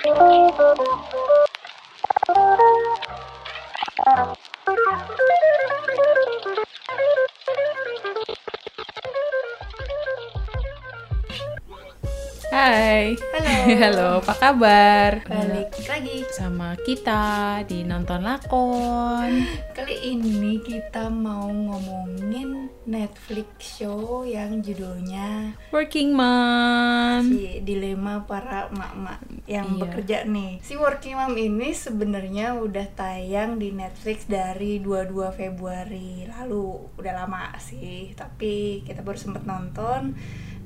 Hai. Halo. Halo, apa kabar? Balik lagi. sama kita di nonton lakon. Kali ini kita mau ngomongin Netflix show yang judulnya Working Mom. si dilema para emak-emak yang Iya. bekerja nih. Si Working Mom ini sebenarnya udah tayang di Netflix dari 22 Februari lalu. Udah lama sih, tapi kita baru sempet nonton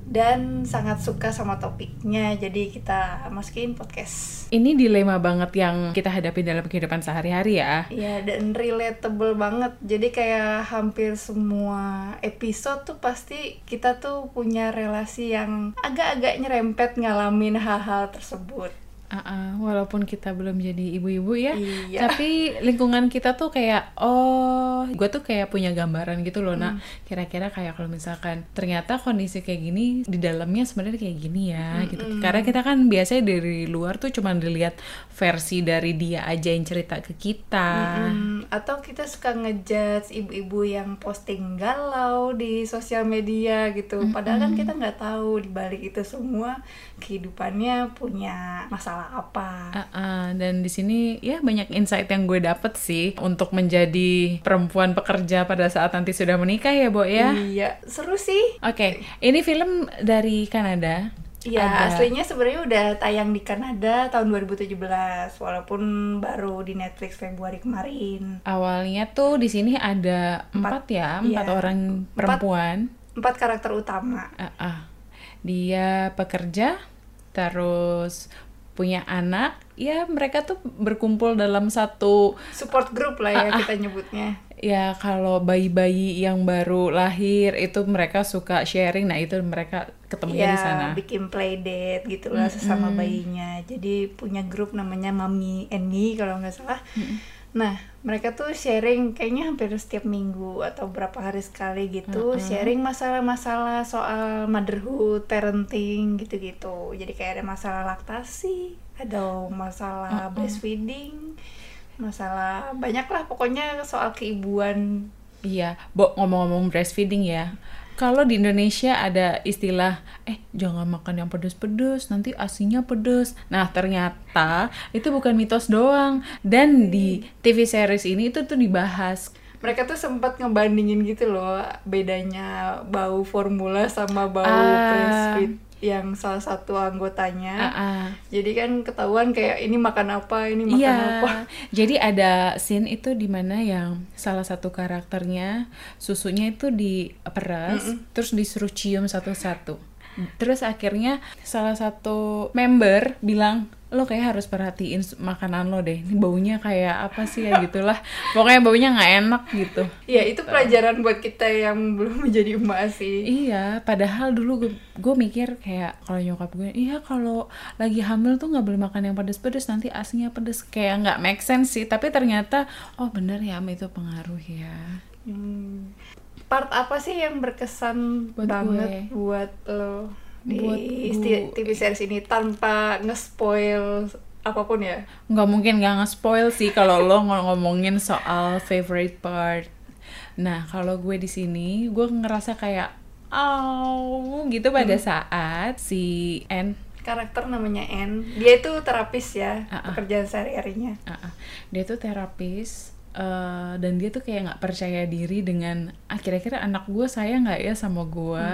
dan sangat suka sama topiknya. Jadi kita masukin podcast. Ini dilema banget yang kita hadapi dalam kehidupan sehari-hari ya. Iya dan relatable banget. Jadi kayak hampir semua episode tuh pasti kita tuh punya relasi yang agak-agak nyerempet ngalamin hal-hal tersebut. Ah, walaupun kita belum jadi ibu-ibu ya, Iya. tapi lingkungan kita tuh kayak oh, gue tuh kayak punya gambaran gitu loh, nak. Kira-kira kayak kalau misalkan ternyata kondisi kayak gini di dalamnya sebenarnya kayak gini ya, gitu. Karena kita kan biasanya dari luar tuh cuma dilihat versi dari dia aja yang cerita ke kita. Hmm, atau kita suka ngejudge ibu-ibu yang posting galau di sosial media gitu. Padahal kan kita nggak tahu di balik itu semua kehidupannya punya masalah apa. Ah, ah, dan di sini ya banyak insight yang gue dapet sih untuk menjadi perempuan pekerja pada saat nanti sudah menikah ya, Bo ya. Iya, seru sih. Oke, ini film dari Kanada. Iya, aslinya sebenarnya udah tayang di Kanada tahun 2017, walaupun baru di Netflix Februari kemarin. Awalnya tuh di sini ada empat, ya, empat iya. orang perempuan. Empat karakter utama. Ah, ah. Dia pekerja, terus punya anak. Ya mereka tuh berkumpul dalam satu Support group lah ya kita nyebutnya. ya kalau bayi-bayi yang baru lahir itu mereka suka sharing. Nah itu mereka ketemunya di sana. Ya, bikin playdate gitu lah sesama bayinya. Jadi punya grup namanya Mami and Me kalau nggak salah. Nah, mereka tuh sharing kayaknya hampir setiap minggu atau berapa hari sekali gitu, sharing masalah-masalah soal motherhood, parenting gitu-gitu. Jadi kayak ada masalah laktasi, ada masalah breastfeeding, masalah banyak lah pokoknya soal keibuan. Iya, Bo, ngomong-ngomong breastfeeding ya. Kalau di Indonesia ada istilah, eh jangan makan yang pedes-pedes, nanti asinya pedes. Nah ternyata itu bukan mitos doang. Dan di TV series ini itu tuh dibahas. Mereka tuh sempat ngebandingin gitu loh bedanya bau formula sama bau Ah. Yang salah satu anggotanya. Ah, ah. Jadi kan ketahuan kayak ini makan apa, ini makan Iya, apa. jadi ada scene itu di mana yang salah satu karakternya susunya itu diperas, terus disuruh cium satu-satu. Terus akhirnya salah satu member bilang, lo kayak harus perhatiin makanan lo deh, ini baunya kayak apa sih ya gitulah. Pokoknya baunya nggak enak gitu. Iya, itu pelajaran buat kita yang belum menjadi emak sih. Iya, padahal dulu gue mikir kayak kalau nyokap gue, iya kalau lagi hamil tuh nggak boleh makan yang pedes-pedes nanti asnya pedes kayak nggak make sense sih. Tapi ternyata oh bener ya itu pengaruh ya. Hmm. Part apa sih yang berkesan Buat banget gue. buat lo Buat. TV series ini tanpa nge-spoil apa pun ya? Nggak mungkin nggak nge-spoil sih kalau lo ng- ngomongin soal favorite part. Nah kalau gue di sini gue ngerasa kayak oh gitu pada saat si N Karakter namanya N. Dia itu terapis ya, Ah, ah. pekerjaan sehari-harinya. Ah, ah. dia tuh terapis eh, dan dia tuh kayak nggak percaya diri dengan ah, kira-kira anak gue sayang nggak ya sama gue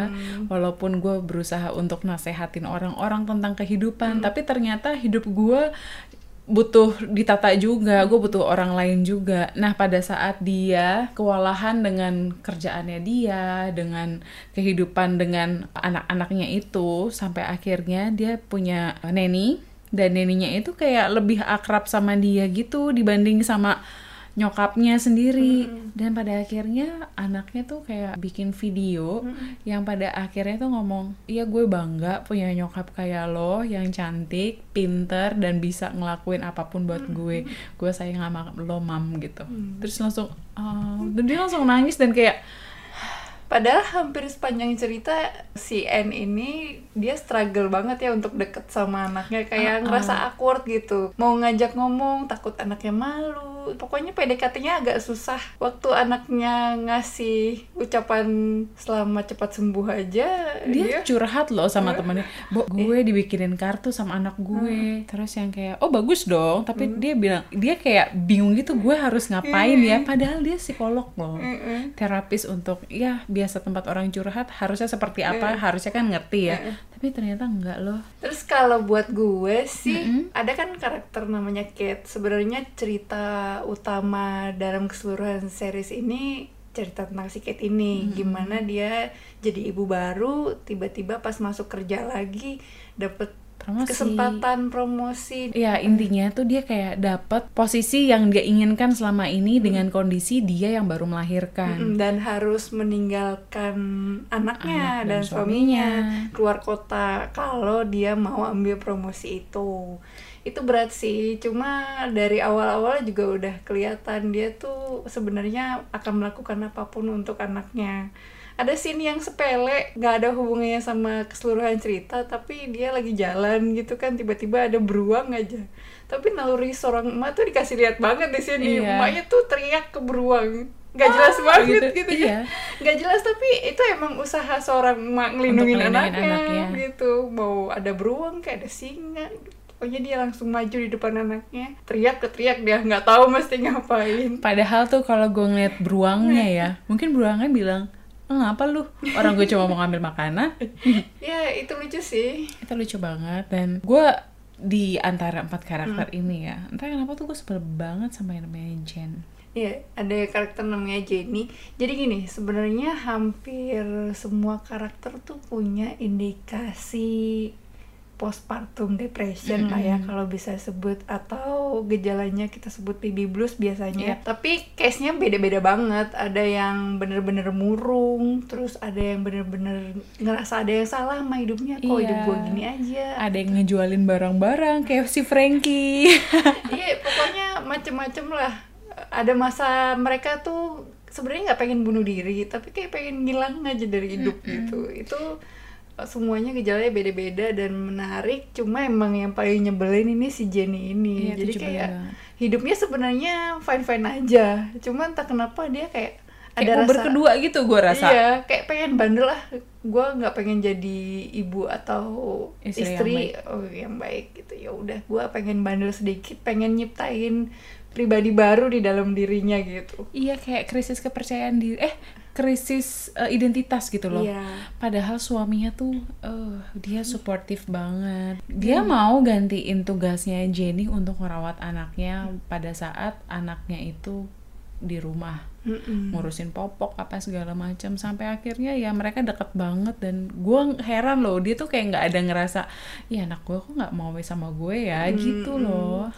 walaupun gue berusaha untuk nasehatin orang-orang tentang kehidupan tapi ternyata hidup gue butuh ditata juga gue butuh orang lain juga. Nah pada saat dia kewalahan dengan kerjaannya dia dengan kehidupan dengan anak-anaknya itu sampai akhirnya dia punya neni dan neninya itu kayak lebih akrab sama dia gitu dibanding sama nyokapnya sendiri. Dan pada akhirnya anaknya tuh kayak bikin video yang pada akhirnya tuh ngomong iya gue bangga punya nyokap kayak lo yang cantik pinter dan bisa ngelakuin apa pun buat gue. Gue sayang sama lo mam gitu. Terus langsung oh, dan dia langsung nangis dan kayak padahal hampir sepanjang cerita si N ini dia struggle banget ya untuk deket sama anaknya. Kayak Uh-uh. ngerasa awkward gitu. Mau ngajak ngomong takut anaknya malu pokoknya PDKT-nya agak susah. Waktu anaknya ngasih ucapan selamat cepat sembuh aja dia curhat loh sama temennya. Bo gue dibikinin kartu sama anak gue. Terus yang kayak oh bagus dong. Tapi dia bilang dia kayak bingung gitu gue harus ngapain ya? Padahal dia psikolog loh. Mm-mm. terapis untuk ya biasa tempat orang curhat harusnya seperti apa harusnya kan ngerti ya. Tapi ternyata enggak loh. Terus kalau buat gue sih ada kan karakter namanya Kate. Sebenarnya cerita utama dalam keseluruhan series ini cerita tentang si Kate ini, gimana dia jadi ibu baru, tiba-tiba pas masuk kerja lagi dapet Promosi. kesempatan promosi. Ya intinya tuh dia kayak dapet posisi yang dia inginkan selama ini dengan kondisi dia yang baru melahirkan. Mm-mm, dan harus meninggalkan anaknya Anak dan dan, suaminya suaminya. keluar kota kalau dia mau ambil promosi itu itu berat sih cuma dari awal-awal juga udah kelihatan dia tuh sebenarnya akan melakukan apa pun untuk anaknya ada scene yang sepele nggak ada hubungannya sama keseluruhan cerita tapi dia lagi jalan gitu kan tiba-tiba ada beruang aja tapi naluri seorang emak tuh dikasih lihat banget di sini Iya. emaknya tuh teriak ke beruang nggak jelas banget gitu. gitu, Iya. ya nggak jelas tapi itu emang usaha seorang emak ngelindungin ngelindungin anaknya, anaknya. gitu mau ada beruang kayak ada singa pokoknya dia langsung maju di depan anaknya teriak ke teriak dia nggak tahu mesti ngapain Padahal tuh kalau gue ngeliat beruangnya ya, mungkin beruangnya bilang, ngapa lu? Orang gue cuma mau ngambil makanan. ya itu lucu sih Itu lucu banget dan gue di antara empat karakter ini ya, entah kenapa tuh gue sebel banget sama yang namanya Jen. Iya, ada karakter namanya Jenny. Jadi gini, sebenarnya hampir semua karakter tuh punya indikasi postpartum depression lah ya kalau bisa sebut atau gejalanya kita sebut baby blues biasanya. Iya. Tapi case-nya beda-beda banget. Ada yang bener-bener murung, terus ada yang bener-bener ngerasa ada yang salah sama hidupnya. Kok hidup Iya. gue gini aja. Ada yang ngejualin barang-barang kayak si Frankie. Iya, pokoknya macem-macem lah. Ada masa mereka tuh sebenarnya nggak pengen bunuh diri, tapi kayak pengen ngilang aja dari hidup gitu. Itu semuanya gejalanya beda-beda dan menarik. Cuma emang yang paling nyebelin ini si Jenny ini. Iya, Jadi kayak banget. hidupnya sebenarnya fine-fine aja. Cuma entah kenapa dia kayak kayak ada rasa berkedua gitu gue rasa. Iya, kayak pengen bandel lah. Gue nggak pengen jadi ibu atau Istri istri, yang baik. oh yang baik gitu. Ya udah, gue pengen bandel sedikit, pengen nyiptain pribadi baru di dalam dirinya gitu. Iya kayak krisis kepercayaan diri, eh krisis eh, identitas gitu loh. Iya. Padahal suaminya tuh, eh dia suportif banget. Dia mau gantiin tugasnya Jenny untuk merawat anaknya pada saat anaknya itu di rumah Mm-mm. ngurusin popok apa segala macam sampai akhirnya ya mereka deket banget dan gue heran loh dia tuh kayak nggak ada ngerasa ya anak gue kok nggak mau sama gue ya gitu loh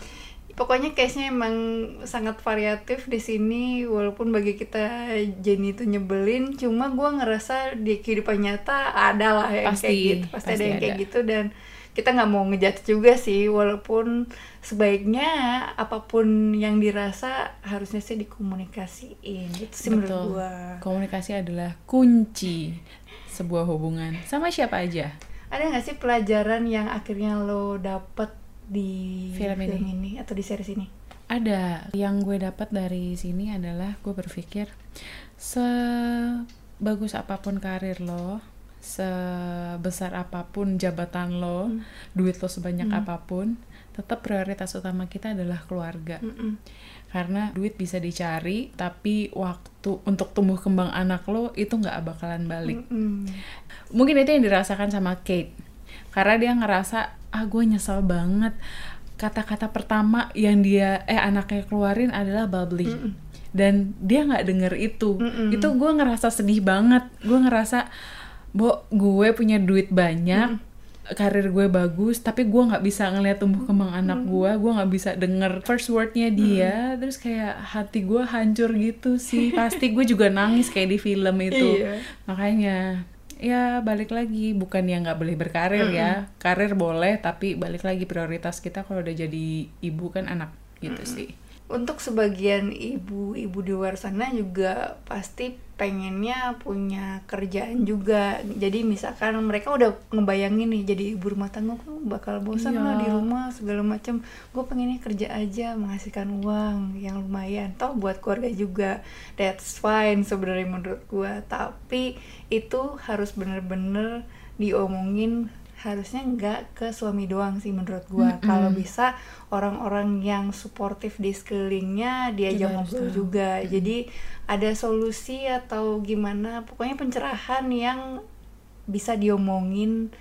Pokoknya case-nya emang sangat variatif di sini walaupun bagi kita Jenny itu nyebelin, cuma gue ngerasa di kehidupan nyata ada lah yang Pasti, kayak gitu, pasti, ada pasti yang kayak ada. gitu dan kita nggak mau ngejat juga sih walaupun sebaiknya apa pun yang dirasa harusnya sih dikomunikasiin gitu sih menurut Betul. gue. komunikasi adalah kunci sebuah hubungan sama siapa aja Ada nggak sih pelajaran yang akhirnya lo dapet di Film ini. ini atau di series ini? ada yang gue dapat dari sini adalah gue berpikir sebagus apa pun karir lo sebesar apa pun jabatan lo duit lo sebanyak apa pun tetap prioritas utama kita adalah keluarga Mm-mm. karena duit bisa dicari tapi waktu untuk tumbuh kembang anak lo itu nggak bakalan balik Mm-mm. mungkin itu yang dirasakan sama Kate karena dia ngerasa ah gue nyesel banget. Kata-kata pertama yang dia eh anaknya keluarin adalah bubbly. Dan dia nggak denger itu. Mm-mm. itu gue ngerasa sedih banget. Gue ngerasa bo gue punya duit banyak karir gue bagus tapi gue nggak bisa ngeliat tumbuh kembang anak gue gue nggak bisa denger first wordnya dia. Terus kayak hati gue hancur gitu sih. Pasti gue juga nangis kayak di film itu. Iya. makanya ya balik lagi. Bukan yang nggak boleh berkarir ya. Karir boleh tapi balik lagi prioritas kita kalau udah jadi ibu kan anak gitu sih untuk sebagian ibu-ibu di luar sana juga pasti pengennya punya kerjaan juga. Jadi misalkan mereka udah ngebayangin nih jadi ibu rumah tangga aku bakal bosan Iya. lah di rumah segala macam gue pengennya kerja aja menghasilkan uang yang lumayan. Toh buat keluarga juga. That's fine sebenarnya menurut gue tapi itu harus bener-bener diomongin harusnya nggak ke suami doang sih menurut gua. Mm-mm. kalau bisa orang-orang yang suportif di sekelilingnya diajak ngobrol juga. Jadi ada solusi atau gimana pokoknya pencerahan yang bisa diomongin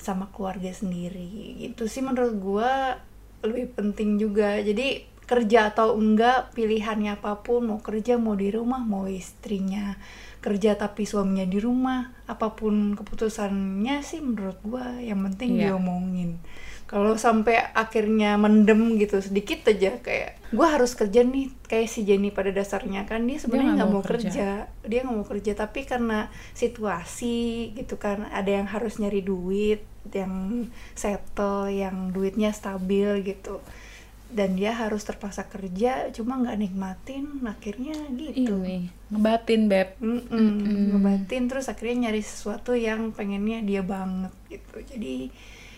sama keluarga sendiri. Itu sih menurut gua lebih penting juga. Jadi kerja atau enggak pilihannya apa pun mau kerja mau di rumah mau istrinya kerja tapi suaminya di rumah apa pun keputusannya sih menurut gua yang penting Iya. diomongin kalau sampai akhirnya mendem gitu sedikit aja kayak gua harus kerja nih kayak si Jenny pada dasarnya kan dia sebenarnya nggak mau mau kerja. dia nggak mau kerja tapi karena situasi gitu kan ada yang harus nyari duit yang settle yang duitnya stabil gitu dan dia harus terpaksa kerja cuma nggak nikmatin akhirnya gitu. Ini ngebatin beb. Mm-mm, Mm-mm. ngebatin terus akhirnya nyari sesuatu yang pengennya dia banget gitu. Jadi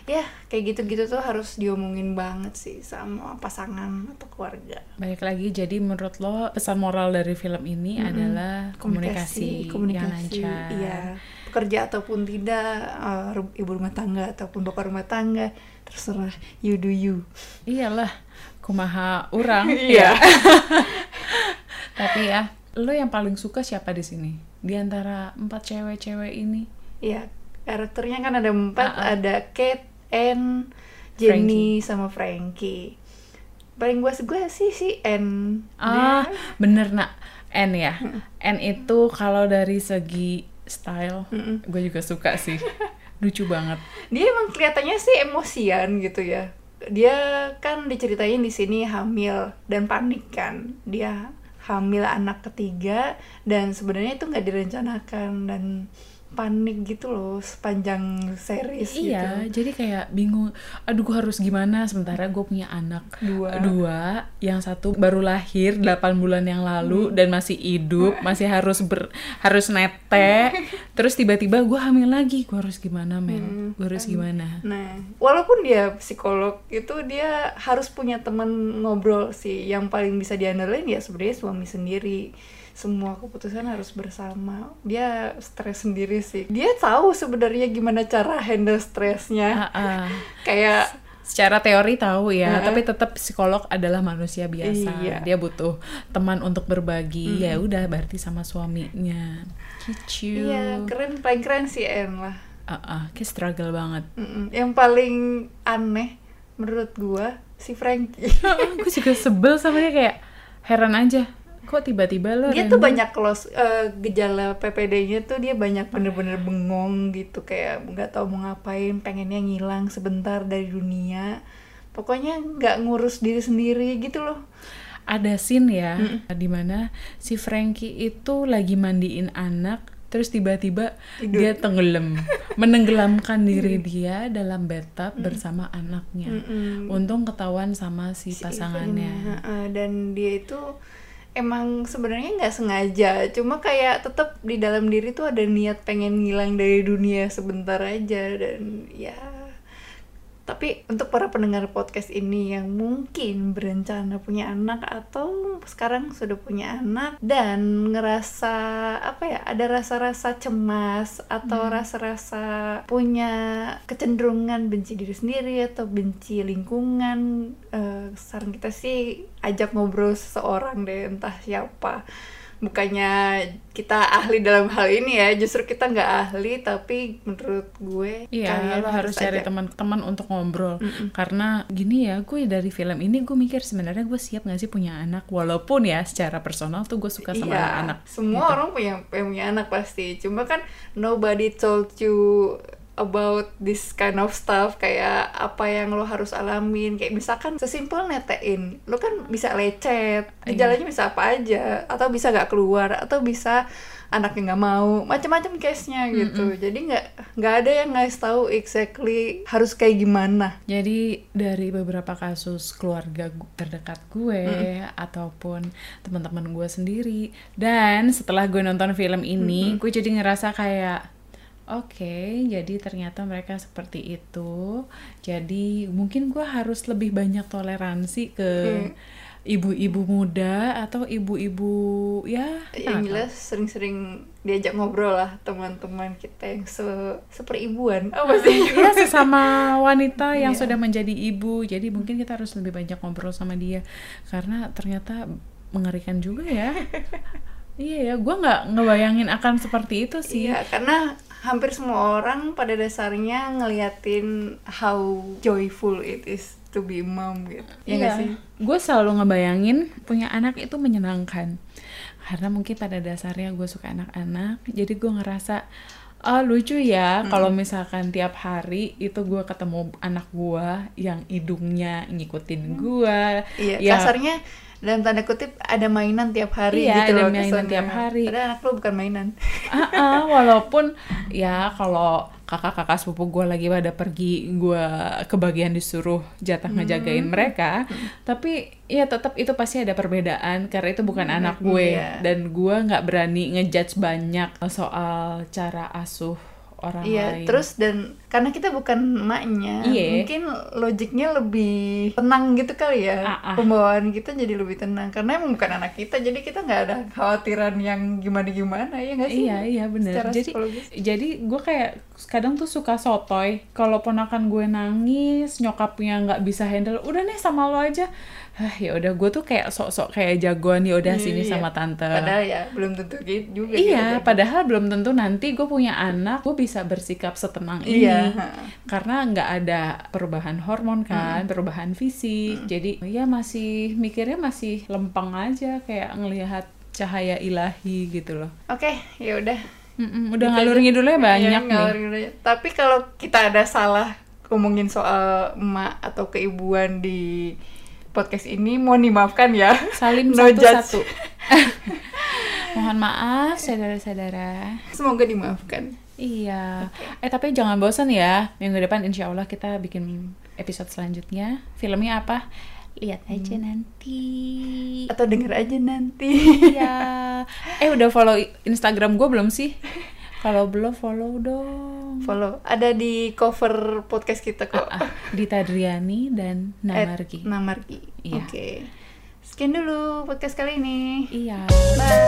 ya kayak gitu-gitu tuh harus diomongin banget sih sama pasangan atau keluarga. Balik lagi jadi menurut lo pesan moral dari film ini Mm-mm. adalah komunikasi, yang lancar. iya kerja ataupun tidak ru- ibu rumah tangga ataupun bapak rumah tangga terserah you do you. Iyalah kumaha orang Iya. ya. tapi ya lo yang paling suka siapa di sini? Di antara empat cewek-cewek ini? Ya karakternya kan ada empat Ah, ah. ada Kate Anne Jenny sama Frankie. Paling gue gue sih si Anne ah Dia- bener nak. N ya. N itu kalau dari segi style. Mm-mm. gue juga suka sih. Lucu banget. Dia emang kelihatannya sih emosian gitu ya. Dia kan diceritain di sini hamil dan panik kan. Dia hamil anak ketiga dan sebenarnya itu nggak direncanakan dan panik gitu loh sepanjang series iya gitu. jadi kayak bingung aduh gue harus gimana? Sementara gue punya anak dua. dua yang satu baru lahir 8 bulan yang lalu dan masih hidup masih harus ber harus nete. Terus tiba-tiba gue hamil lagi gue harus gimana men Hmm, gue harus gimana? Nah, walaupun dia psikolog, itu dia harus punya teman ngobrol sih. Yang paling bisa diandelin ya sebenarnya suami sendiri. Semua keputusan harus bersama. Dia stres sendiri sih. Dia tahu sebenarnya gimana cara handle stresnya. Ah, ah. Kayak secara teori tahu ya Heeh. tapi tetap psikolog adalah manusia biasa Iya. dia butuh teman untuk berbagi ya udah berarti sama suaminya gitu iya keren paling keren sih En lah. Ah, ah, kayak struggle banget Mm-mm. Yang paling aneh menurut gua si Frankie. gue juga sebel sama dia kayak heran aja kok tiba-tiba lo dia tuh banyak close eh, gejala PPD-nya tuh dia banyak bener-bener bengong gitu kayak nggak tahu mau ngapain pengennya ngilang sebentar dari dunia. Pokoknya nggak ngurus diri sendiri gitu loh. Ada scene ya di mana si Frankie itu lagi mandiin anak terus tiba-tiba dia tenggelam menenggelamkan diri dia dalam bathtub bersama anaknya. Mm-mm. untung ketahuan sama si Si pasangannya. Heeh, dan dia itu emang sebenarnya nggak sengaja. Cuma kayak tetap di dalam diri tuh ada niat pengen ngilang dari dunia sebentar aja. Dan ya tapi untuk para pendengar podcast ini yang mungkin berencana punya anak atau sekarang sudah punya anak dan ngerasa apa ya ada rasa-rasa cemas atau rasa-rasa punya kecenderungan benci diri sendiri atau benci lingkungan eh, saran kita sih ajak ngobrol seseorang deh entah siapa bukannya kita ahli dalam hal ini ya justru kita nggak ahli tapi menurut gue Iya, kalian lo harus cari teman-teman untuk ngobrol. Karena gini ya, gue dari film ini gue mikir sebenarnya gue siap gak sih punya anak, walaupun ya secara personal tuh gue suka sama Iya, anak. semua gitu. orang punya punya anak pasti. Cuma kan nobody told you about this kind of stuff kayak apa yang lo harus alamin. Kayak misalkan sesimpel netein lo kan bisa lecet Iya. gejalanya bisa apa aja atau bisa gak keluar atau bisa anaknya nggak mau macam-macam case-nya gitu. Jadi nggak nggak ada yang ngasih tahu exactly harus kayak gimana. Jadi dari beberapa kasus keluarga terdekat gue ataupun teman-teman gue sendiri dan setelah gue nonton film ini gue jadi ngerasa kayak oke jadi ternyata mereka seperti itu. Jadi mungkin gue harus lebih banyak toleransi ke ibu-ibu muda atau ibu-ibu ya yang jelas sering-sering diajak ngobrol lah teman-teman kita yang se seperibuan. Apa sih? Ya sesama wanita yang Iya. sudah menjadi ibu. Jadi mungkin kita harus lebih banyak ngobrol sama dia. Karena ternyata mengerikan juga ya iya ya gue nggak ngebayangin akan seperti itu sih Iya, karena hampir semua orang pada dasarnya ngeliatin how joyful it is to be mom gitu. Ya nggak sih? gue selalu ngebayangin punya anak itu menyenangkan karena mungkin pada dasarnya gue suka anak-anak jadi gue ngerasa oh lucu ya Hmm. kalau misalkan tiap hari itu gue ketemu anak gue yang hidungnya ngikutin gue Iya, ya kasarnya dalam tanda kutip ada mainan tiap hari Iya, gitu ada loh. mainan kesannya. tiap hari. Padahal anak lu bukan mainan. Ah, ah, walaupun ya kalau kakak-kakak sepupu gue lagi pada pergi gue kebagian disuruh jatah Hmm. ngejagain mereka tapi ya tetap itu pasti ada perbedaan karena itu bukan anak gue iya. dan gue nggak berani ngejudge banyak soal cara asuh orang Iya, lain terus dan karena kita bukan emaknya, Iya. mungkin logiknya lebih tenang gitu kali ya. Ah, ah. Pembawaan kita jadi lebih tenang karena emang bukan anak kita, jadi kita nggak ada khawatiran yang gimana-gimana ya nggak sih? Iya iya benar. Jadi psikologis. jadi gue kayak kadang tuh suka sotoy. Kalau ponakan gue nangis, nyokapnya nggak bisa handle, udah nih sama lo aja. Hah, ya udah gue tuh kayak sok-sok kayak jagoan ya udah sini Iya. sama tante. Padahal ya belum tentu gitu juga. Iya, gitu. padahal belum tentu nanti gue punya anak, gue bisa bersikap setenang Iya, ini. Karena nggak ada perubahan hormon kan, perubahan fisik. Jadi ya masih mikirnya masih lempeng aja kayak ngelihat cahaya ilahi gitu loh. Oke, ya udah. Mm-mm, udah ngalur ngidulnya banyak Iya, nih. ngalur ngidulnya. Tapi kalau kita ada salah ngomongin soal emak atau keibuan di podcast ini, mohon dimaafkan ya. Salim No satu-satu. Mohon maaf, saudara-saudara. Semoga dimaafkan. Iya. Eh tapi jangan bosan ya. Minggu depan insya Allah kita bikin episode selanjutnya. Filmnya apa? Lihat aja nanti. Atau denger aja nanti. Iya. Eh udah follow Instagram gue belum sih? Kalau belum follow dong. Follow. Ada di cover podcast kita kok. Ah, Dita Driani dan At Namargi. Namargi. Iya. Oke. Sekian dulu podcast kali ini. Iya. Bye.